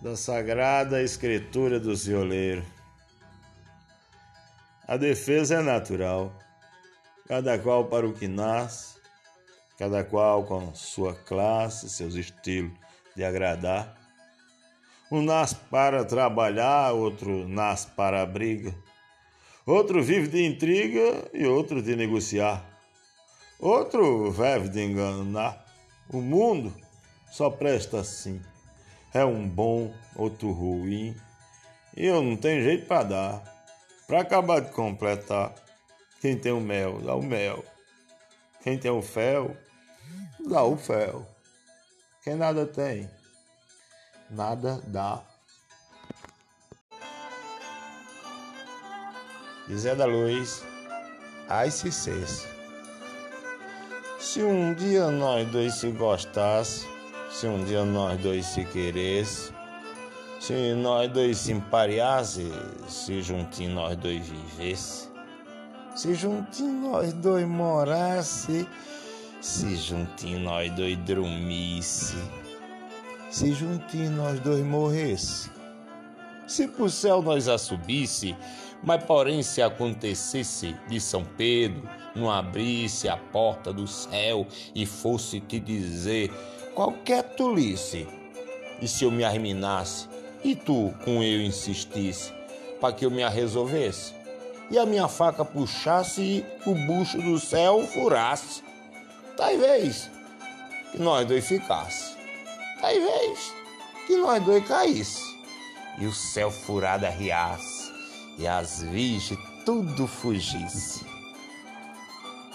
da sagrada escritura do cioleiro. A defesa é natural, cada qual para o que nasce, cada qual com sua classe, seus estilos de agradar. Um nasce para trabalhar, outro nasce para a briga. Outro vive de intriga e outro de negociar. Outro vive de enganar. O mundo só presta assim. É um bom, outro ruim. E eu não tenho jeito para dar. Para acabar de completar, quem tem o mel, dá o mel. Quem tem o fel, dá o fel. Quem nada tem, nada dá. Zé da Luz, ai se um dia nós dois se gostasse, se um dia nós dois se queresse, se nós dois se empareasse, se juntinho nós dois vivesse, se juntinho nós dois morasse, se juntinho nós dois dormisse, se juntinho nós dois morresse, se pro céu nós a subisse, mas porém se acontecesse de São Pedro não abrisse a porta do céu e fosse te dizer qualquer tolice, e se eu me arruinasse e tu com eu insistisse para que eu me resolvesse, e a minha faca puxasse e o bucho do céu furasse, talvez que nós dois ficasse, talvez que nós dois caísse, e o céu furado arriasse e as virgens tudo fugisse.